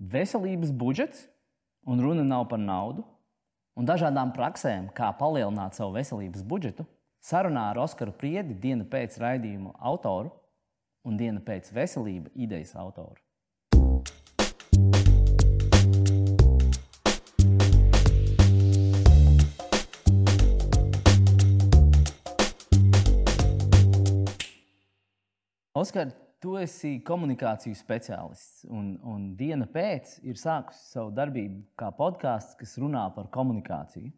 veselības budžets, un runa nav par naudu, un dažādām praksēm, kā palielināt savu veselības budžetu, sarunā ar Oskaru Priedi, diena pēc raidījuma autoru un diena pēc veselība idejas autoru. Oskar, tu esi komunikāciju speciālists, un, un diena pēc ir sākusi savu darbību kā podkāsts, kas runā par komunikāciju.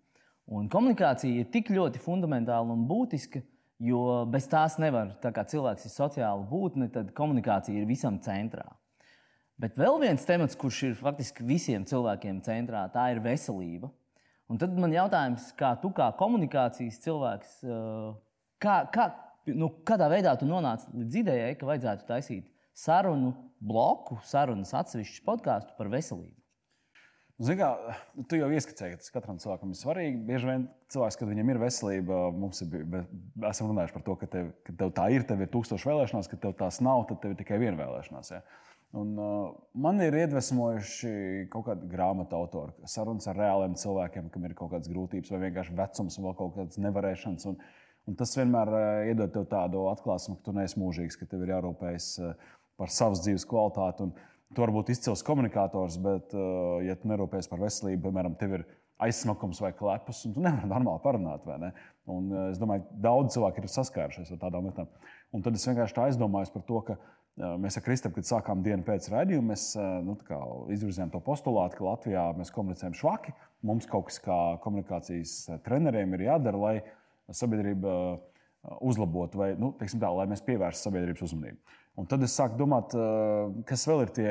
Un komunikācija ir tik ļoti fundamentāla un būtiska, jo bez tās nevar. Tā kā cilvēks ir sociāla būtne, tad komunikācija ir visam centrā. Bet vēl viens temats, kurš ir faktiski visiem cilvēkiem centrā, tā ir veselība. Un tad man jautājums, kā tu kā komunikācijas cilvēks, kā, kā, nu, kādā veidā tu nonāci līdz idejai, ka vajadzētu taisīt sarunu bloku, sarunas atsevišķu podkāstu par veselību? Zini, kā, tu jau ieskicēji, ka tas katram cilvēkam ir svarīgi. Bieži vien cilvēks, kad viņam ir veselība, mums ir, esam runājuši par to, ka tev, ka tev tā ir, tev ir tūkstoši vēlēšanās, ka tev tās nav, tad tev ir tikai viena vēlēšanās. Ja? Un, uh, man ir iedvesmojuši kaut kādi grāmatu autori, sarunas ar reāliem cilvēkiem, kam ir kaut kādas grūtības, vai vienkārši vecums, vai kaut kādas nevarēšanas. Un, uh, Un tas vienmēr uh, iedod tev tādu atklāsmu, ka tu neesi mūžīgs, ka tev ir jārūpējas uh, par savas dzīves kvalitāti. Un tu vari būt izcils komunikators, bet, uh, ja tu nerūpējies par veselību, piemēram, tev ir aizsmakums vai klepus, un tu nevari normāli parunāt. Ne? Un, es domāju, ka daudz cilvēku ir saskārušies ar tādām lietām. Un tad es vienkārši aizdomājos par to, ka mēs ar Kristapam, kad sākām dienu pēc raidījuma, mēs nu, izvirzījām to postulātu, ka Latvijā mēs komunicējam švaki. Mums kaut kas kā komunikācijas treneriem ir jādara, sabiedrība uh, uzlabotu, vai nu, tā, lai mēs pievērstu sabiedrības uzmanību. Un tad es sāku domāt, uh, kas vēl ir tie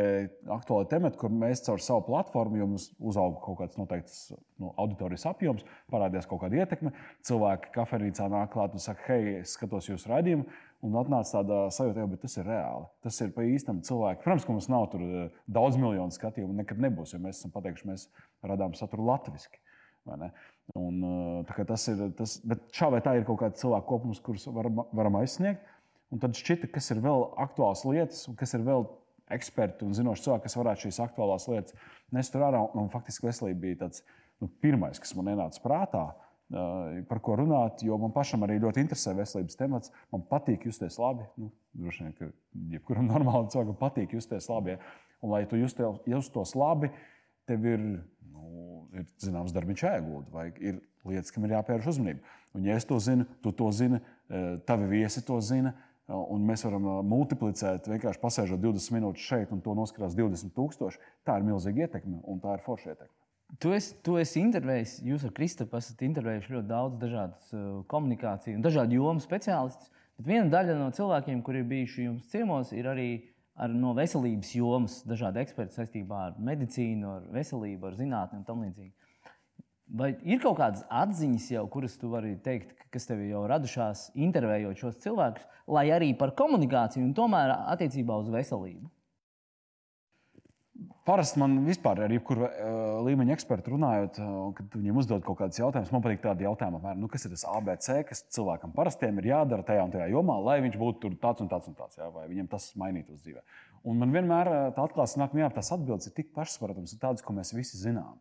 aktuāli temati, kur mēs caur savu platformu, jo mums uzauga kaut kāds noteikts nu, auditorijas apjoms, parādījās kaut kāda ietekme. Cilvēki kafejnīcā nāk klāt un saka, hei, es skatos jūsu raidījumu. Un atnāca tāda sajūta, ka tas ir reāli. Tas ir pa īstam cilvēkam. Protams, ka mums nav tur uh, daudz miljonu skatījumu, nekad nebūs, jo mēs esam pateikuši, mēs radām saturu latviešu. Un, tas ir, tas, bet šā vai tā ir kaut kāda cilvēka kopums, kurus varam, varam aizsniegt. Un tad šķita, kas ir vēl aktuāls lietas, un kas ir vēl eksperti un zinoši cilvēki, kas varētu šīs aktuālās lietas nest ārā. Un, un faktiski veselība bija tāds nu, pirmais, kas man ienāca prātā. Par ko runāt, jo man pašam arī ļoti interesē veselības temats. Man patīk justies labi. Nu, droši vien, ka jebkuram normālam cilvēkam patīk justies labi. Ja? Un, lai tu justos labi, tev ir ir zināms darbs jāiegūda, vai ir lietas, kam ir jāpievērš uzmanība. Un, ja es to zinu, tu to zini, e, tavi viesi to zina. E, un mēs varam e, multiplicēt, vienkārši pasēžot 20 minūtes šeit, un to noskatās 20,000. Tā ir milzīga ietekme, un tā ir forša ietekme. Tu esi, tu esi intervējis, jūs ar Kristapu esat intervējuši ļoti daudz dažādas uh, komunikāciju un dažādu jomu speciālistus. Bet viena daļa no cilvēkiem, kuri ir bijuši jums ciemos, ir arī ar, no veselības jomas, dažādi eksperti saistībā ar medicīnu, ar veselību, ar zinātnē un tam līdzīgi. Vai ir kaut kādas atziņas, jau, kuras tu vari teikt, kas tev jau radušās, intervējot šos cilvēkus, lai arī par komunikāciju un tomēr attiecībā uz veselību? Parasti man vispār ar jebkuru uh, līmeņa ekspertu runājot, uh, kad viņiem uzdod kaut kādus jautājumus, man patīk tādi jautājumi, apmēram, nu, kas ir tas ABC, kas cilvēkam parastiem ir jādara tajā un tajā jomā, lai viņš būtu tāds un tāds un tāds, jā, vai viņam tas mainītos dzīvē. Un man vienmēr tā atklāsme nāk, nu, jā, tās atbildes ir tik pašsaprotamas, tādas, ko mēs visi zinām.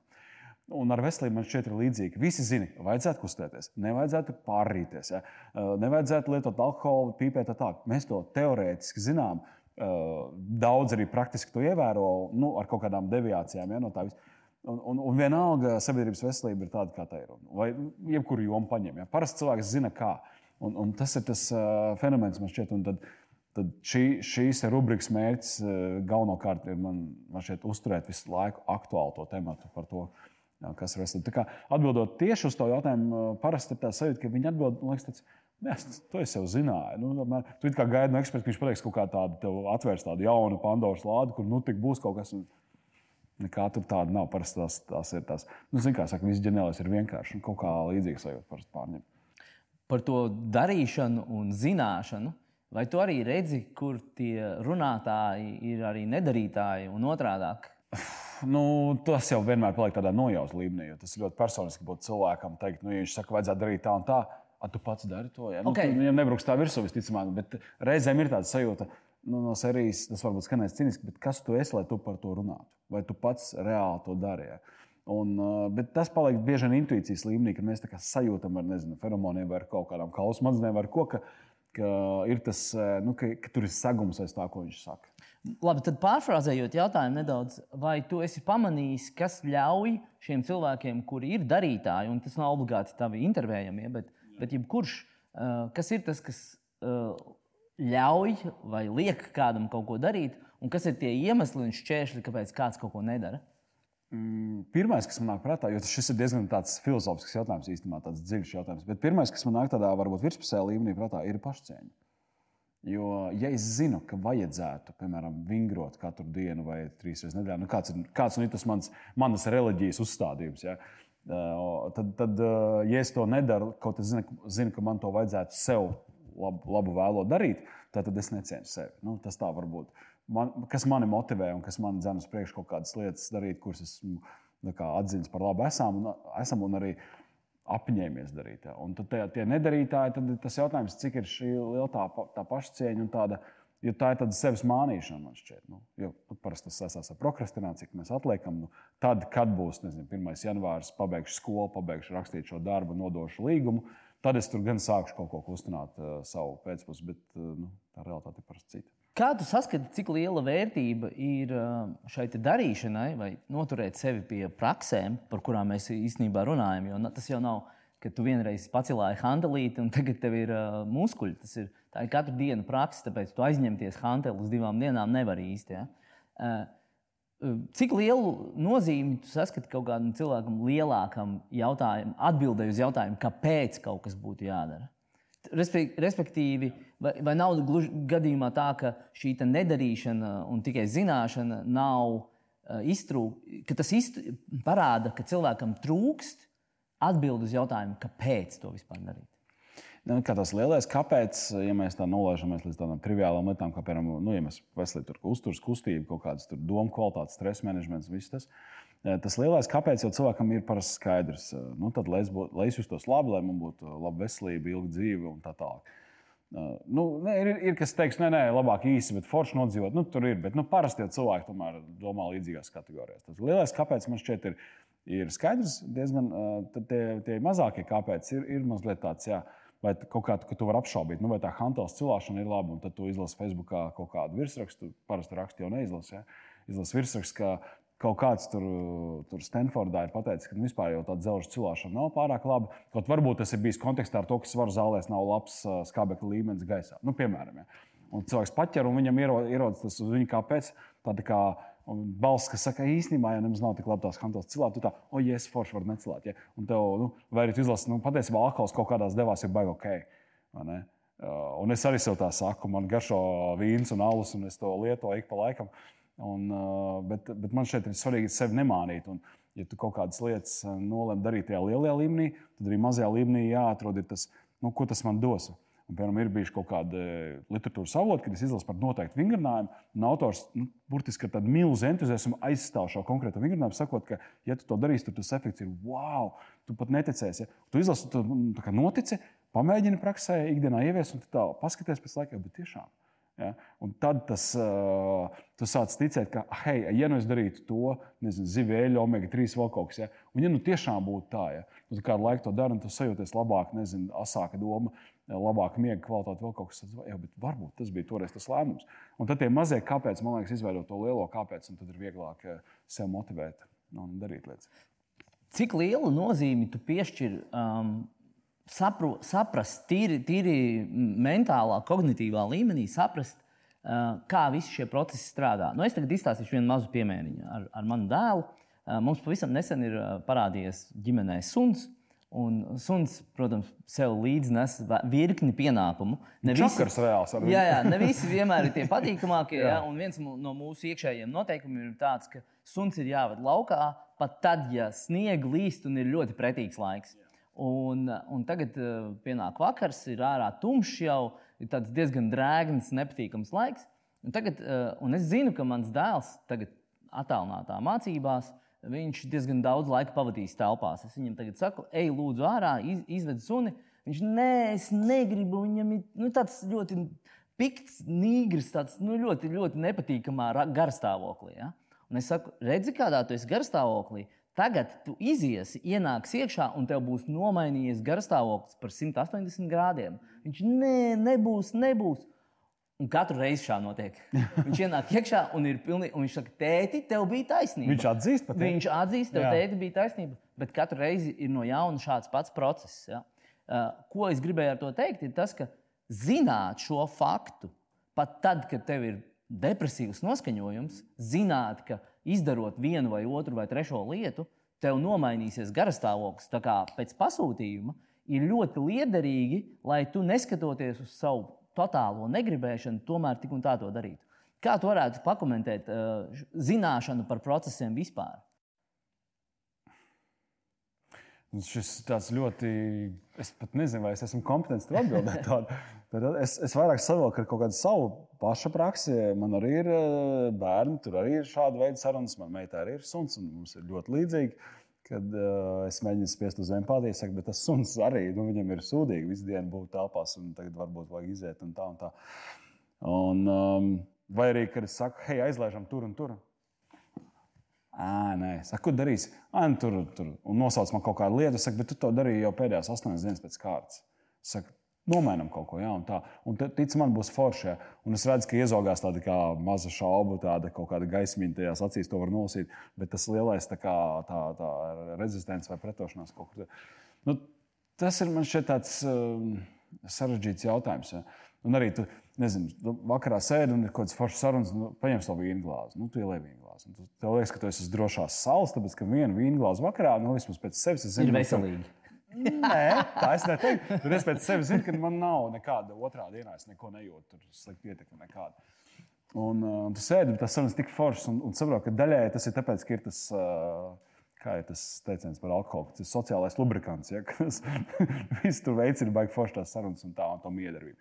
Un ar veselību man šķiet, ir līdzīgi. Visi zina, vajadzētu kustēties, nevajadzētu pārrīties, ja? nevajadzētu lietot alkoholu, pīpēt tā. Mēs to teorētiski zinām. Uh, Daudz arī praktiski to ievēro nu, ar kaut kādām deviācijām. Ja, no Un, un, un vienalga sabiedrības veselība ir tāda, kā tā ir. Vai jebkuru jomu paņem. Ja. Parasti cilvēks zina, kā. Un, un tas ir tas uh, fenomens, man šķiet. Tad, tad šī, šīs rubrikas mērķis uh, galvenokārt ir man, man šķiet, uzturēt visu laiku aktuālu to tematu par to, jā, kas ir veselība. Atbildot tieši uz to jautājumu, parasti ir tā sajūta, ka viņi atbild, man liekas, tāds, Jā, to es jau zināju. Nu, tomēr, tu kā gaidi no eksperta, ka viņš pateiks kaut kā tādu, tev atvērs tādu jaunu Pandoras lādi, kur nu tik būs kaut kas. Un... Nekā tur tāda nav. Parasti tās, tās ir tās. Nu, kā saka, viss ģeniālais ir vienkārši. Un kaut kā līdzīgs sajūta parasti pārņem. Par to darīšanu un zināšanu. Vai tu arī redzi, kur tie runātāji ir arī nedarītāji un otrādi? Nu, tas jau vienmēr paliek tādā nojautas līmenī. Tas ļoti personiski būt cilvēkam teikt, nu, ja viņš saka, vajadzētu darīt tā un tā A, tu pats dari to. Ja? Nu, okay. Nu, viņam nebruks tā virsū, visticamāk, bet reizēm ir tāda sajūta, nu, no serijas, tas varbūt skanēs cīniski, bet kas tu esi, lai tu par to runātu? Vai tu pats reāli to dari? Ja? Un, bet tas paliek bieži vien intuīcijas līmenī, kad mēs sajūtam ar nezinu, feromoniem vai kaut kādām kaulu smadzenēm, vai ko, ka, ka ir tas, nu, ka, ka tur ir segums aiz tā, ko viņš saka. Labi, tad pārfrāzējot jautājumu nedaudz, vai tu esi pamanījis, kas ļauj šiem cilvēkiem, kuri ir darītāji, un tas nav obligāti tavi intervējamie, bet, bet jebkurš, kas ir tas, kas ļauj vai liek kādam kaut ko darīt, un kas ir tie iemesli un šķēršļi, kāpēc kāds kaut ko nedara? Mm, pirmais, kas man nāk prātā, jo šis ir diezgan filozofisks jautājums, īstenībā tāds dziļš jautājums, bet pirmais, kas man nāk tādā varbūt virspusējā līmenī, prātā, ir pašcieņa. Jo, ja es zinu, ka vajadzētu, piemēram, vingrot katru dienu vai trīs reizes nedēļā, nu kāds, kāds ir tas mans, manas reliģijas uzstādījums, ja? Tad, tad, ja es to nedaru, kaut es zinu, zinu, ka man to vajadzētu sev labu, labu vēlo darīt, tad, tad es necienu sevi. Nu, tas tā var būt. Man, kas mani motivē un kas man dzēna uz priekšu kaut kādas lietas darīt, kuras esmu atzīts par labu esam un, esam un arī apņēmies darīt. Un tad tie, tie nedarītāji, tad tas jautājums, cik ir šī liela tā, tā pašcieņa un tāda. Jo tā ir tāda sevis mānīšana, man šķiet. Nu, jo nu, parasti tas saistās ar prokrastināciju, ka mēs atliekam. Nu, tad, kad būs nezinu, 1. janvāris, pabeigšu skolu, pabeigšu rakstīt šo darbu, nodošu līgumu, tad es tur gan sākšu kaut ko kustināt uh, savu pēcpusdienu, bet uh, nu, tā realitāte ir parasti cita. Kā tu saskati, cik liela vērtība ir šai darīšanai, vai noturēt sevi pie praksēm, par kurām mēs īstenībā runājam? Jo tas jau nav, ka tu vienreiz pacēlāji handelīti un tagad tev ir uh, muskuļi. Tas ir, ir katru dienu praksa, tāpēc tu aizņemties handeli uz divām dienām nevar īsti. Ja? Uh, cik lielu nozīmi tu saskati kaut kādam cilvēkam lielākam jautājumam, atbildēji uz jautājumu, kāpēc kaut kas būtu jādara? Respektīvi, vai, vai nav gluži gadījumā tā, ka šī nedarīšana un tikai zināšana nav uh, iztrūkta, ka tas iztrūk, parāda, ka cilvēkam trūkst atbildi uz jautājumu, kāpēc to vispār darīt. Nu, tas lielais, kāpēc, ja mēs tā nolaižamies līdz tādām triviālām lietām, kā piemēram, nu, ja mēs veselīgi tur uzturas kustība, kaut kādas domu kvalitātes, stresa menedžments, viss tas. Eh, tas lielais, kāpēc jau cilvēkam ir parasti skaidrs, eh, nu, tad, lai, es būtu, lai es justos labi, lai man būtu laba veselība, ilga dzīve un tā tālāk. Nu, ne, ir, ir kas teiks, nē, nē, labāk īsi, bet forši nodzīvot. Nu, tur ir, bet nu, parasti cilvēki tomēr domā līdzīgās kategorijās. Tas lielais, kāpēc man šķiet, ir, ir skaidrs, diezgan tie, tie mazākie kāpēc ir, ir mazliet tāds. Jā, Vai kaut kā tu vari apšaubīt, nu, vai tā hantelas cilāšana ir laba, un tad tu izlasi Facebookā kaut kādu virsrakstu, parasti rakstu jau neizlasi. Ja? Izlasi virsrakstu, ka kaut kāds tur, tur Stanfordā ir pateicis, ka nu, vispār jau tāda dzelža cilāšana nav pārāk laba. Kaut varbūt tas ir bijis kontekstā ar to, ka svaru zālēs nav labs skābekļa līmenis gaisā. Nu, piemēram, ja. un cilvēks paķer un viņam ierodas tas uz viņu kāpēc. Tāda kā balss, kas saka, īstenībā, ja nemaz nav tik labi tās hantelas cilāt, tu tā, o, oh, yes, forši var necilāt. Ja? Un tev, nu, vai arī tu izlasi, nu, patiesībā alkohols kaut kādās devās ir baigi ok. Un es arī sev tā saku, man garšo vīns un alus, un es to lietoju ik pa laikam. Uh, Un, bet, bet man šeit ir svarīgi sevi nemānīt. Un, ja tu kaut kādas lietas nolem darīt tajā lielajā līmenī, tad arī mazajā līmenī jāatrod tas, nu, ko tas man dos. Un, piemēram, ir bijuši kaut kādi literatūras avoti, kad es izlasu par noteiktu vingrinājumu, un autors nu, burtiski ar tādu milzu entuziasmu aizstāv šo konkrēto vingrinājumu, sakot, ka, ja tu to darīsi, tad tas efekts ir wow, tu pat neticēsi. Ja? Tu izlasi, tu nu, notici, pamēģini praksē, ikdienā ievies, un tā paskaties pēc laika, bet tiešām Ja? Un tad tas, uh, tu sāc ticēt, ka, hei, ja nu es darītu to, nezinu, zivēļu, omega 3 vēl kaut kas, ja? un ja nu tiešām būtu tā, ja nu, tu kādu laiku to dari, un tu sajūties labāk, nezinu, asāka doma, labāka miega kvalitāte, vēl kaut kas tāds, jā, bet varbūt tas bija toreiz tas lēmums. Un tad tie mazie kāpēc, man liekas, izveidot to lielo kāpēc, un tad ir vieglāk sev motivēt un darīt lietas. Cik lielu nozīmi tu piešķir um, sapru, saprast, tīri, tīri mentālā, kognitīvā līmenī, saprast, uh, kā visi šie procesi strādā. Nu, es tagad izstāstīšu vienu mazu piemēriņu ar, ar manu dēlu. Uh, mums pavisam nesen ir parādījies ģimenē suns. Un suns, protams, sev līdzi nes virkni pienākumu. Ne visi, reāls, jā, jā, ne visi vienmēr ir tie patīkamākie. jā. Jā, un viens no mūsu iekšējiem noteikumiem ir tāds, ka suns ir jāved laukā pat tad, ja sniega līst un ir ļoti pretīgs laiks. Jā. Un, un tagad uh, pienāk vakars, ir ārā tumšs jau, ir diezgan drēgns, nepatīkams laiks. Un, tagad, uh, un es zinu, ka mans dēls tagad attālinātā mācībās, viņš diezgan daudz laika pavadīs telpās. Es viņam tagad saku, ej, lūdzu, ārā, iz, izved suni. Viņš nē, es negribu. Viņam ir nu, tāds ļoti pikts, nīgrs, tāds nu, ļoti, ļoti nepatīkamā garstāvoklī. Ja? Un es saku, redzi, kādā tu esi garstāvoklī. Tagad tu iziesi, ienāks iekšā, un tev būs nomainījies garstāvoklis par 180 grādiem. Viņš ne, nebūs, nebūs. Un katru reizi šā notiek. Viņš ienāk iekšā un, pilnī, un viņš saka, tēti, tev bija taisnība. Viņš atzīst, pat viņš atzīst, tev tēti bija taisnība. Bet katru reizi ir no jauna šāds pats process. Ja? Uh, ko es gribēju ar to teikt, ir tas, ka zināt šo faktu, pat tad, kad tev ir depresīvs noskaņojums, zināt, ka izdarot vienu vai otru vai trešo lietu, tev nomainīsies garastāvoklis pēc pasūtījuma, ir ļoti liederīgi, lai tu neskatoties uz savu totālo negribēšanu, tomēr tik un tā to darītu. Kā tu varētu pakomentēt uh, zināšanu par procesiem vispār? Šis tāds ļoti, es pat nezinu, vai es esmu kompetents tur atbildēt. Es, es vairāk saprotu, ka kaut kāda savu paša praksi, man arī ir eh, bērni, tur arī ir šāda veida sarunas. Man meitai arī ir suns, un mums ir ļoti līdzīgi. Kad uh, es mēģinu spiest uz empātiju, saku, bet tas suns arī nu, viņam ir sūdīgi. Visu dienu būt telpās, un tagad varbūt vajag iziet un tā un tā. Un, um, vai arī, kad es saku, hei, aizlaižam tur un tur. Ā, nē, saku, ko darīsi? Ā, nu, tur, tur. Un nosauc man kaut kādu lietu, saku, bet tu to darīji jau pēdējās astoņas dienas pēc kārtas. Saku, nomainām kaut ko jaunu. Tā. Un, tic man, būs forši. Ja? Un es redzu, ka iezogās tāda kā maza šauba, tāda kaut kāda gaismiņa tajās acīs, to var nosīt. Bet tas lielais tā kā, tā, tā rezistents vai pretošanās kaut kur. Nu, tas ir man šeit tāds um, sarežģīts jautājums. Ja? Un arī tu, nezinu, tu vakarā sēdi un ir kaut kāds foršs sarunas, nu, paņem savu vīnu glāzi. Nu, tu ielēji vīnu glāzi. Tu, tev liekas, ka tu esi uz drošās salas, tāpēc ka viena vīnu glāze vakarā, nu, vismaz pēc sevis, es zinu, ir veselīgi. Ka, Nē, tā es neteiktu. Tur es pēc sevis zinu, ka man nav nekāda otrā dienā. Es neko nejūtu, tur slikti ietekmi nekāda. Un uh, tu sēdi, tas sarunas tik foršs un, un saproti, ka daļai tas ir tāpēc, ka ir tas. Uh, Kā ir tas teiciens par alkoholu? Tas ir sociālais lubrikants. Ja, kas visu tur veicina, baigi foršs tās sarunas un tā un tā miedarbība.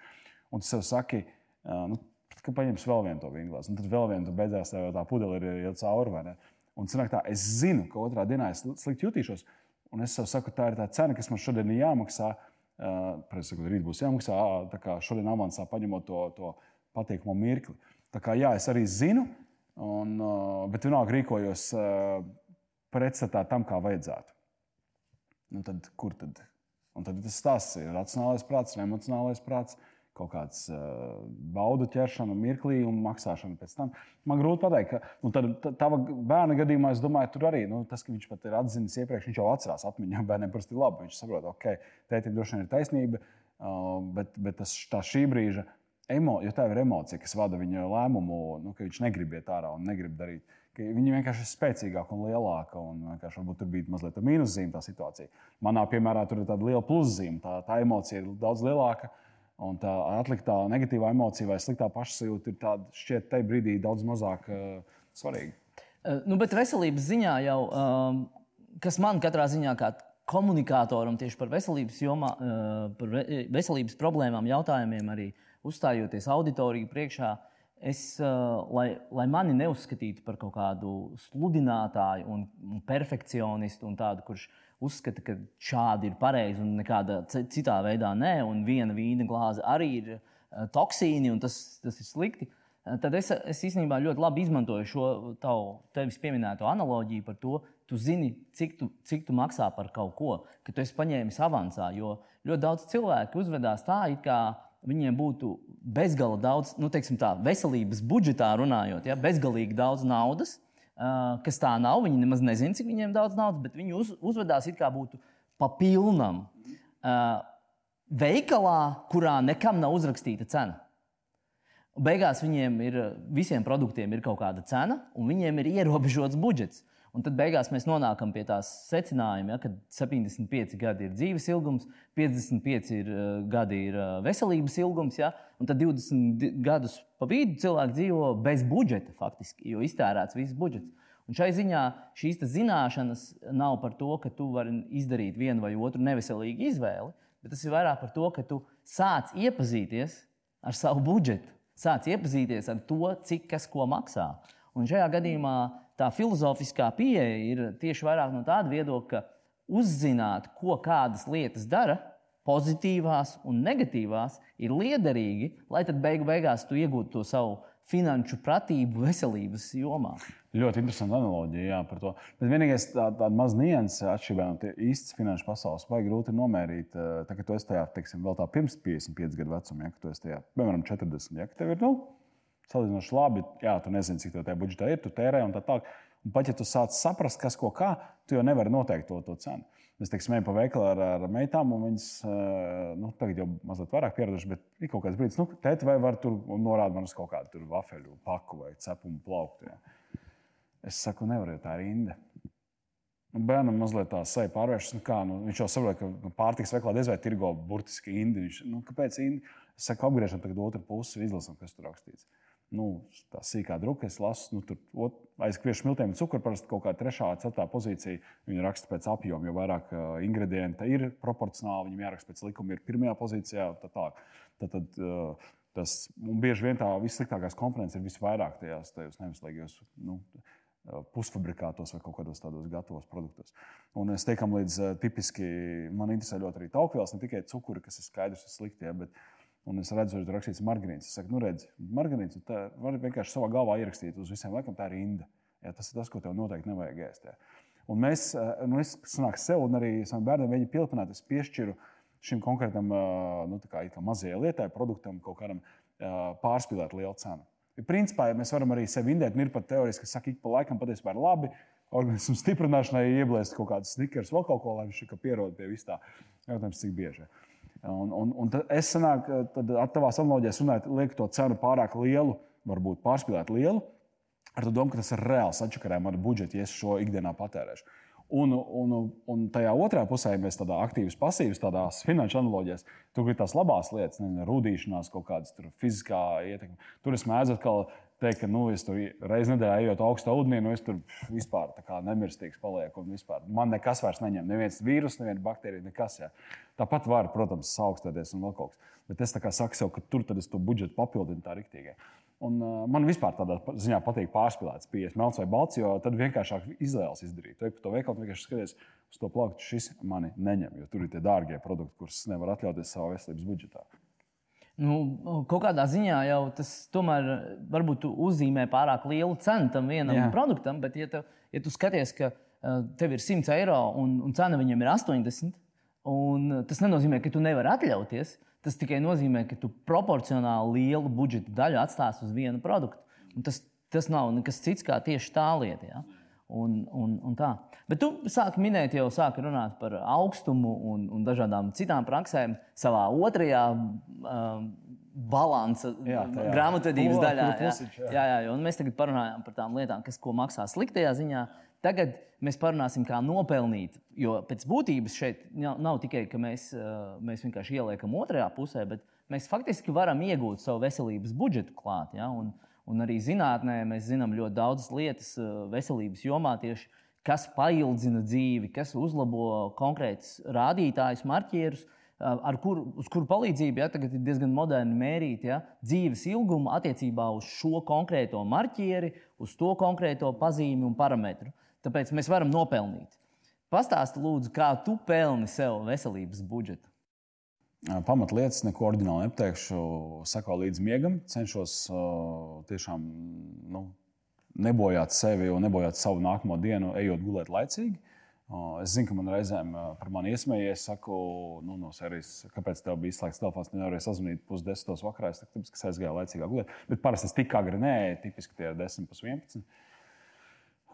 Un tu sev saki, uh, nu, ka paņems vēl vienu to vinglāzi. Un tad vēl vienu, tu beidzās tev tā pudele ir jau cauri. Un sanāk tā, es zinu, ka otrā dienā es slikti jutīšos. Un es saku, tā ir tā cena, kas man šodien ir jāmaksā. Uh, Protams, ka rīt būs jāmaksā. Tā kā šodien avansā paņemot to, to patīkamu mirkli. Tā kā jā, es arī zinu, un, uh, bet vienalga rīkojos uh, pretstatā tam, kā vajadzētu. Nu, tad, kur tad? Un tad tas stāsts ir racionālais prāts, emocionālais prāts. Uh, kaut kāds uh, baudu ķeršana, mirklī un maksāšana pēc tam. Man grūti pateikt, ka nu, tad, tava bērna gadījumā, es domāju, tur arī nu, tas, ka viņš pat ir atzinis iepriekš, viņš jau atcerās atmiņā. Bērniem parasti ir labi. Viņš saprot, okay, tētim droši vien ir taisnība, uh, bet, bet tas, tā šī brīža, emo, jo tā ir emocija, kas vada viņa lēmumu, nu, ka viņš negrib iet ārā un negrib darīt. Viņa vienkārši ir spēcīgāka un lielāka. Un varbūt tur bija mazliet mīnuszīme, tā situācija. Manā piemērā tur ir tāda liela pluszīme. Tā, tā emocija ir daudz lielāka. Uh, Un tā atliktā negatīvā emocija vai sliktā pašsajūta ir tāda šķiet, tajā brīdī daudz mazāk uh, svarīga. Uh, nu, bet veselības ziņā jau, um, kas man katrā ziņā kā komunikātoram tieši par veselības, jomā, uh, par veselības problēmām, jautājumiem, arī uzstājoties auditoriju priekšā, es, uh, lai, lai mani neuzskatītu par kaut kādu sludinātāju un, perfekcionistu un tādu, kurš ir uzskata, ka šādi ir pareizi un nekādā citā veidā nē, un viena vīna glāze arī ir uh, toksīni un tas, tas ir slikti. Uh, tad es, es īstenībā ļoti labi izmantoju šo tavu tevis pieminēto analoģiju par to, tu zini, cik tu, cik tu maksā par kaut ko, ka tu esi paņēmis avansā. Jo ļoti daudz cilvēku uzvedās tā, it kā viņiem būtu bezgala daudz, nu, teiksim tā, veselības budžetā runājot, ja, bezgalīgi daudz naudas kas tā nav. Viņi nemaz nezina, cik viņiem daudz naudas, bet viņi uz, uzvedās it kā būtu papilnam uh, veikalā, kurā nekam nav uzrakstīta cena. Beigās viņiem ir visiem produktiem ir kaut kāda cena, un viņiem ir ierobežots budžets. Un tad beigās mēs nonākam pie tās secinājuma, ja, ka 75 gadi ir dzīves ilgums, 55 ir, uh, gadi ir uh, veselības ilgums, ja, un tad 20 gadus pa vidu cilvēki dzīvo bez budžeta, faktiski, jo iztērēts viss budžets. Un šai ziņā šīs zināšanas nav par to, ka tu vari izdarīt vienu vai otru neveselīgu izvēli, bet tas ir vairāk par to, ka tu sāc iepazīties ar savu budžetu, sāc iepazīties ar to, cik kas ko maksā. Un šajā gadījumā tā filozofiskā pieeja ir tieši vairāk no tāda viedokļa, ka uzzināt, ko kādas lietas dara, pozitīvās un negatīvās, ir liederīgi, lai tad beigu beigās tu iegūtu to savu finanšu pratību veselības jomā. Ļoti interesanti analoģija jā, par to. Bet vienīgais tā, tāda maza nianses atšķirībā no īstas finanšu pasaules, vai grūti nomērīt, tā, ka tu esi tajā, teiksim, vēl tā pirms 55 gadu vecuma, ja tu esi tajā, piemēram, 40. Ja, tev ir nu, salīdzinoši labi, jā, tu nezini, cik tev tajā budžetā ir, tu tērē un tā tālāk. Un pat ja tu sāc saprast, kas ko kā, tu jau nevari noteikt to, to cenu. Mēs teiksim, ejam pa veikalu ar, ar meitām, un viņas nu, tagad jau mazliet vairāk pieradušas, bet ir kaut kāds brīdis, nu, tēti, vai var tur norādīt man uz kaut kādu vafeļu paku vai cepumu plauktu. Ja. Es saku, nevaru, tā ir rinda. Un bērnam mazliet tā seja pārvēršas. Nu, kā, nu, viņš jau saprot, ka nu, pārtiks veiklā diez vai tirgo burtiski indi. Viņš, nu, kāpēc indi? Es saku, apgriežam tagad otru pusi, izlasam, kas tur rakstīts nu, tā sīkā druka, es lasu, nu, tur aiz kviešu smiltiem cukuru parasti kaut kā trešā, ceturtā pozīcija. Viņi raksta pēc apjoma, jo vairāk uh, ingredienti ir proporcionāli, viņiem jāraksta pēc likuma, ir pirmajā pozīcijā. Tā, tā. Tad, tad, uh, tas, bieži vien tā vissliktākās komponentes ir visvairāk tajās, tajos nevislīgajos. Nu, pusfabrikātos vai kaut kādos tādos gatavos produktos. Un es teiktu, līdz tipiski man interesē ļoti arī taukvielas, ne tikai cukuri, kas ir skaidrs, ir slikti. Ja, bet, uh, Un es redzu, ka tur rakstīts margarīns. Es saku, nu, redz, margarīns, tā var vienkārši savā galvā ierakstīt uz visiem laikam, tā ir rinda. Ja, tas ir tas, ko tev noteikti nevajag ēst. Ja. Un mēs, eh, nu, es sanāku sev un arī saviem bērniem mēģinu pielipināt, es piešķiru šim konkrētam eh, nu, kā, kā mazajai lietai, produktam, kaut kādam eh, pārspīlēt lielu cenu. Principā, ja mēs varam arī sevi indēt, ir pat teorijas, kas saka, ik pa laikam patiesībā ir labi. Organismu stiprināšanai ieblēst kaut kādas snikers, vēl kaut ko, lai viņš pierod pie vis tā. Jautājums, cik bieži. Ja. Un, un, un es sanāku, tad tavā analoģijā runājot, lieku to cenu pārāk lielu, varbūt pārspīlēt lielu, ar domu, ka tas ir reāls atšakarē manu budžetu, ja es šo ikdienā patērēšu. Un, un, un tajā otrā pusē mēs tādā aktīvas, pasīvas, tādās finanšu analoģijās, tur ir tās labās lietas, ne, rudīšanās, kaut kādas fiziskā ietekme. Tur es mēdzu atkal teikt, ka nu, es tur reizē nedēļā ejot augstā ūdenī, nu, es tur vispār nemirstīgs palieku. Vispār. Man nekas vairs neņem. Neviens vīrus, neviena baktērija, nekas. Jā. Tāpat var, protams, augstēties un vēl kaut kas. Bet es saku sev, ka tur es to budžetu papildinu tā rīktīgi. Un, uh, man vispār tādā ziņā patīk pārspīlēts pieejas, melns vai balts, jo tad vienkāršāk izvēles izdarīt. Tu ej pa to veikalu, vienkārši skaties uz to plauktu, šis mani neņem, jo tur ir tie dārgie produkti, kurus nevar atļauties savā veselības budžetā. Nu, kaut kādā ziņā jau tas tomēr varbūt uzzīmē pārāk lielu cenu tam vienam Jā. produktam, bet, ja, tev, ja tu skaties, ka uh, tev ir 100 eiro un, un cena viņam ir 80, un tas nenozīmē, ka tu nevari atļauties. Tas tikai nozīmē, ka tu proporcionāli lielu budžeta daļu atstāsi uz vienu produktu. Un tas, tas nav nekas cits kā tieši tā lieta. Ja? Un, un, un tā. Bet tu sāki minēt, jau sāki runāt par augstumu un, un dažādām citām praksēm savā otrajā um, balansa grāmatvedības daļā. Jā. Jā, jā, jā, mēs tagad parunājām par tām lietām, kas maksā sliktajā ziņā. Tagad mēs parunāsim, kā nopelnīt. Jo pēc būtības šeit nav, tikai, ka mēs, uh, mēs vienkārši ieliekam otrajā pusē, bet mēs faktiski varam iegūt savu veselības budžetu klāt. Ja? Un, Un arī zinātnē mēs zinām ļoti daudzas lietas eh, veselības jomā, tieši, kas paildzina dzīvi, kas uzlabo konkrētus rādītājus, marķierus, eh, kur, uz kuru palīdzību ja, tagad ir diezgan moderni mērīt ja, dzīves ilgumu attiecībā uz šo konkrēto marķieri, uz to konkrēto pazīmi un parametru. Tāpēc mēs varam nopelnīt. Pastāsti, lūdzu, kā tu pelni sev veselības budžetu pamatlietas, neko ordināli nepateikšu. Seko līdz miegam, cenšos tiešām nu, nebojāt sevi un nebojāt savu nākamo dienu, ejot gulēt laicīgi. Es zinu, ka man reizēm par mani iesmēja, es saku, nu, no serijas, kāpēc tev bija izslēgts telefons, nevarēja sazvanīt pusdesmitos vakarā. Es tāpēc, ka aizgāju laicīgāk gulēt. Bet parasti es tik agri nē, tipiski tie ir 10 pus 11.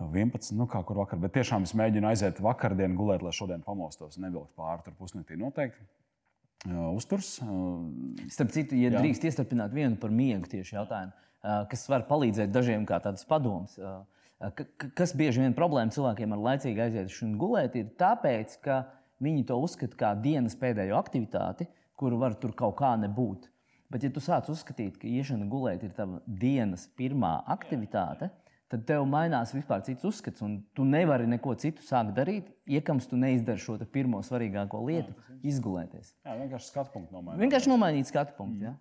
11, nu kā kur vakar, bet tiešām es mēģinu aiziet vakardienu gulēt, lai šodien pamostos, nevilkt pāri tur pusnaktī noteikti uzturs. Starp citu, ja jā. drīkst iestarpināt vienu par miegu tieši jautājumu, kas var palīdzēt dažiem kā tāds padoms. Kas bieži vien problēma cilvēkiem ar laicīgu aiziešanu gulēt, ir tāpēc, ka viņi to uzskata par dienas pēdējo aktivitāti, kuru var tur kaut kā nebūt. Bet, ja tu sāc uzskatīt, ka iešana gulēt ir tava dienas pirmā aktivitāte, jā tad tev mainās vispār cits uzskats, un tu nevari neko citu sākt darīt, iekams tu neizdari šo pirmo svarīgāko lietu, jā, izgulēties. Jā, vienkārši skatu punktu nomainīt. Vienkārši nomainīt skatu punktu. Mm. Jā.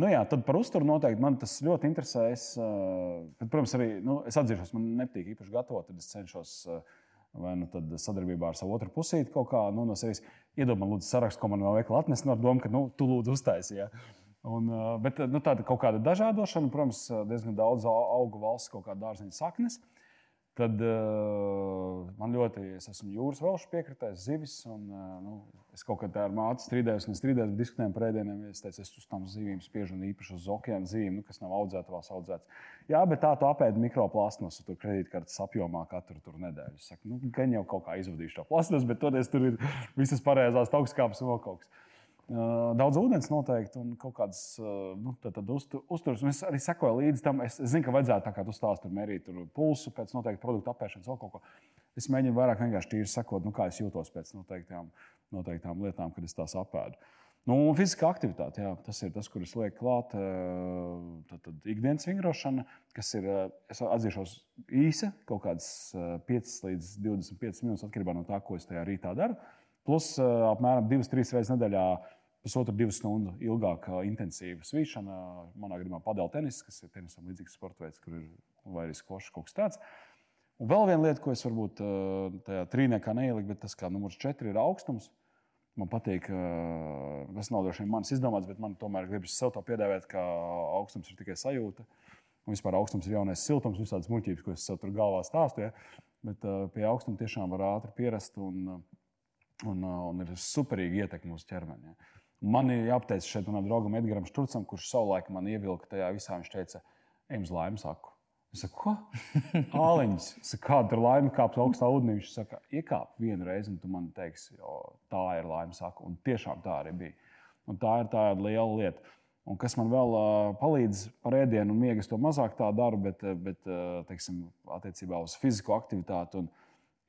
Nu jā, tad par uzturu noteikti man tas ļoti interesē. Es, bet, protams, arī nu, es atzīšos, man nepatīk īpaši gatavot, tad es cenšos vai nu sadarbībā ar savu otru pusīti kaut kā nu, no sevis. man lūdzu sarakstu, ko man no veikala atnest, no doma, ka nu, tu lūdzu uztaisīji. Ja. Un, bet nu, tāda kaut kāda dažādošana, protams, diezgan daudz augu valsts, kaut kāda dārziņa saknes. Tad uh, man ļoti, es esmu jūras vēlšu piekritējis, zivis. Un, uh, nu, es kaut kādā ar māti strīdējos, un strīdējos, par ēdieniem. Es teicu, es uz tām zivīm spiežu, un īpaši uz okeāna zivīm, nu, kas nav audzētas, audzētas. Jā, bet tā tu apēdi mikroplasmasu, tur kredītkartes apjomā katru tur nedēļu. Es saku, nu, gan jau kaut kā izvadīšu to plasmasu, bet toties tur ir visas pareizās augstskāpes un vēl kaut kas. Daudz ūdens noteikti un kaut kādas nu, uzturas. Es arī sekoju līdzi tam. Es, es zinu, ka vajadzētu tā kā tu stāst, tur mērīt tur pulsu pēc noteikti produktu apēšanas, vēl kaut ko. Es mēģinu vairāk vienkārši tīri sekot, nu, kā es jūtos pēc noteiktām, noteiktām lietām, kad es tās apēdu. Nu, fiziskā aktivitāte, jā, tas ir tas, kur es lieku klāt. Tad, tad ikdienas vingrošana, kas ir, es atzīšos, īsa, kaut kādas 5 līdz 25 minūtes atkarībā no tā, ko es tajā rītā daru. Plus apmēram 2-3 reizes nedēļā pusotru, divu stundu ilgāka intensīva svīšana. Manā gadījumā padēļ tenis, kas ir tenisam līdzīgs sports veids, kur ir vai arī skošs kaut kas tāds. Un vēl viena lieta, ko es varbūt tajā trīniekā neieliku, bet tas kā numurs četri ir augstums. Man patīk, tas nav droši vien manis izdomāts, bet man tomēr gribas sev to piedāvāt, ka augstums ir tikai sajūta. Un vispār augstums ir jaunais siltums, visādas muļķības, ko es sev tur galvā stāstīju. Ja? Bet pie augstuma tiešām var ātri pierast un, un, un ir superīgi ietekme uz ķermeni. Man ir jāpateic šeit manam draugam Edgars Šturcam, kurš savulaik man ievilka tajā visā. Viņš teica, ejam uz laimi, saku. Es saku, ko? Saku, kāda ir laime, kāpt augstā ūdenī. Viņš saka, iekāp vienu reizi, un tu man teiksi, jo tā ir laime, saku. Un tiešām tā arī bija. Un tā ir tāda liela lieta. Un kas man vēl uh, palīdz par ēdienu un miegu, to mazāk tā daru, bet, bet uh, teiksim, attiecībā uz fizisko aktivitāti un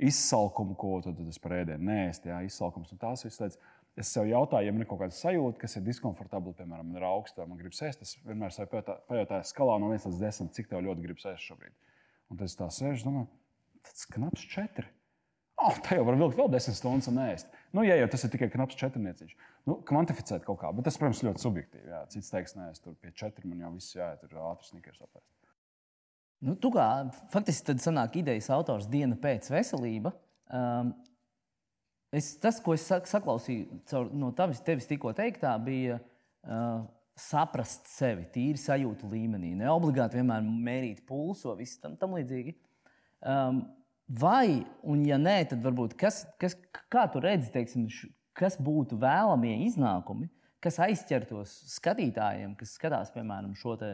izsalkumu, ko tad, es par ēdienu nēst, jā, izsalkums un tās visas lietas Es sev jautāju, ja man ir kaut kāda sajūta, kas ir diskomfortabla, piemēram, man ir augsta, man gribas ēst. Es vienmēr sev pajautāju, skalā no 1 līdz 10, cik tev ļoti gribas ēst šobrīd. Un tad es tā sēžu, domāju, tas knaps 4. Oh, tā jau var vilkt vēl 10 stundas un ēst. Nu, ja jau tas ir tikai knaps 4 nieciņš. Nu, kvantificēt kaut kā, bet tas, protams, ļoti subjektīvi. Jā. Cits teiks, nē, es tur pie 4 man jau viss jāiet, tur ātri snikers apēst. Nu, tu kā faktiski tad sanāk idejas autors diena pēc veselība. Um, Es, tas, ko es saklausīju caur, no tavis, tevis tikko teiktā, bija uh, saprast sevi, tīri sajūtu līmenī. Ne obligāti vienmēr mērīt pulsu vai tam, tam līdzīgi. Um, vai, un ja nē, tad varbūt kas, kas, kā tu redzi, teiksim, kas būtu vēlamie iznākumi, kas aizķertos skatītājiem, kas skatās, piemēram, te,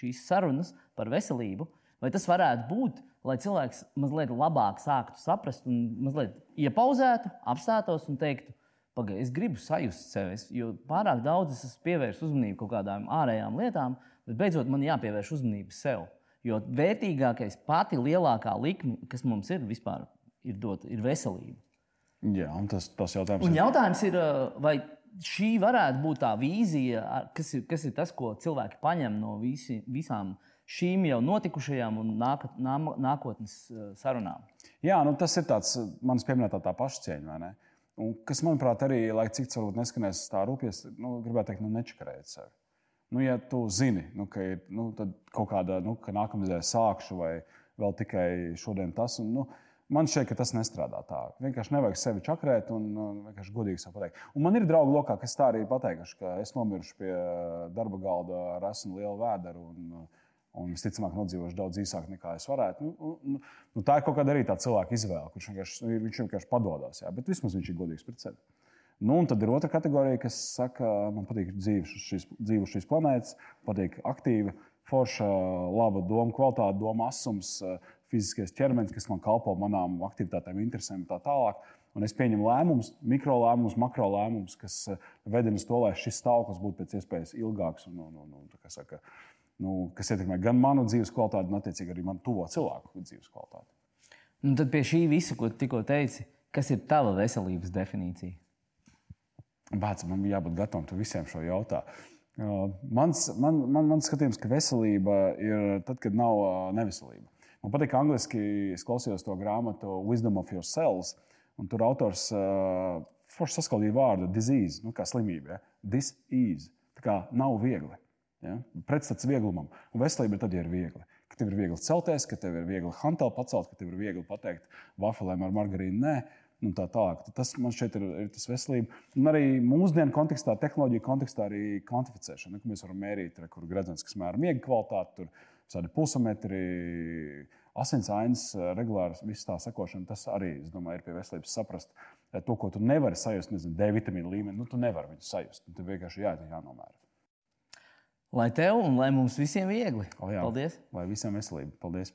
šīs sarunas par veselību, vai tas varētu būt lai cilvēks mazliet labāk sāktu saprast, un mazliet iepauzētu, apstātos un teiktu, pagaidi, es gribu sajust sevi. Jo pārāk daudz es esmu pievērsis uzmanību kaut kādām ārējām lietām, bet beidzot man jāpievērš uzmanība sev. Jo vērtīgākais, pati lielākā likme, kas mums ir vispār, ir, dot, ir veselība. Jā, un tas, tas jautājums, un jautājums ir, vai šī varētu būt tā vīzija, kas ir, kas ir tas, ko cilvēki paņem no visi, visām uh, šīm jau notikušajām un nāk, nā, nākotnes eh, sarunām. Jā, nu, tas ir tāds eh, manis pieminētā tā pašcieņa. Un, kas, manuprāt, arī, lai cik tas varbūt neskanēs tā rūpīgi, nu, gribētu teikt, nu, nečakarēt sevi. Nu, ja tu zini, nu, ka ir nu, kaut kāda, nu, ka nākamā nedēļa sākšu vai vēl tikai šodien tas, un, nu, man šķiet, ka tas nestrādā tā. Vienkārši nevajag sevi čakarēt un vienkārši godīgi sev pateikt. Un man ir draugi lokā, kas tā arī pateikuši, ka es nomiršu pie darba galda ar esmu lielu vēderu. Un, un visticamāk nodzīvošu daudz īsāk nekā es varētu. Nu, nu, nu, tā ir kaut kāda arī tā cilvēka izvēle, kurš vienkārši, nu, viņš vienkārši padodas. Bet vismaz viņš ir godīgs pret sevi. Nu, un tad ir otra kategorija, kas saka, man patīk dzīve uz šīs, dzīve šīs planētas, patīk aktīva, forša, laba doma kvalitāte, doma asums, fiziskais ķermenis, kas man kalpo manām aktivitātēm, interesēm un tā tālāk. Un es pieņemu lēmumus, mikro lēmumus, makro lēmumus, kas vedina uz to, lai šis stāvoklis būtu pēc iespējas ilgāks un, un, un, un saka, nu, kas ietekmē gan manu dzīves kvalitāti, gan attiecīgi arī manu tuvo cilvēku dzīves kvalitāti. Nu, tad pie šī visa, ko tikko teici, kas ir tava veselības definīcija? Bāc, man bija jābūt gatavam visiem šo jautājumu. Mans, man, man, man skatījums, ka veselība ir tad, kad nav neveselība. Man patīk, ka angliski es klausījos to grāmatu Wisdom of Your Cells, un tur autors uh, forši saskaldīja vārdu disease, nu, kā slimība. Ja? This is. Tā kā nav viegli. Ja? Pretstats vieglumam. Un veselība ir tad, ja ir viegli. Ka tev ir viegli celties, ka tev ir viegli hanteli pacelt, ka tev ir viegli pateikt vafelēm ar margarīnu. Nē, un tā tālāk. Tas man šeit ir, ir tas veselība. Un arī mūsdienu kontekstā, tehnoloģiju kontekstā, arī kvantificēšana, ko mēs varam mērīt, re, kur gredzens, kas mēra miega kvalitāti, tur tādi pulsometri, asinsainas, regulāri viss tā sekošana. Tas arī, es domāju, ir pie veselības saprast. To, ko tu nevari sajust, nezinu, D vitamīnu līmenī, nu, tu nevari viņu sajust. Tu vienkārši jā, jānomēra. Lai tev un lai mums visiem viegli. O, jā. Paldies! Lai visiem veselība. Paldies!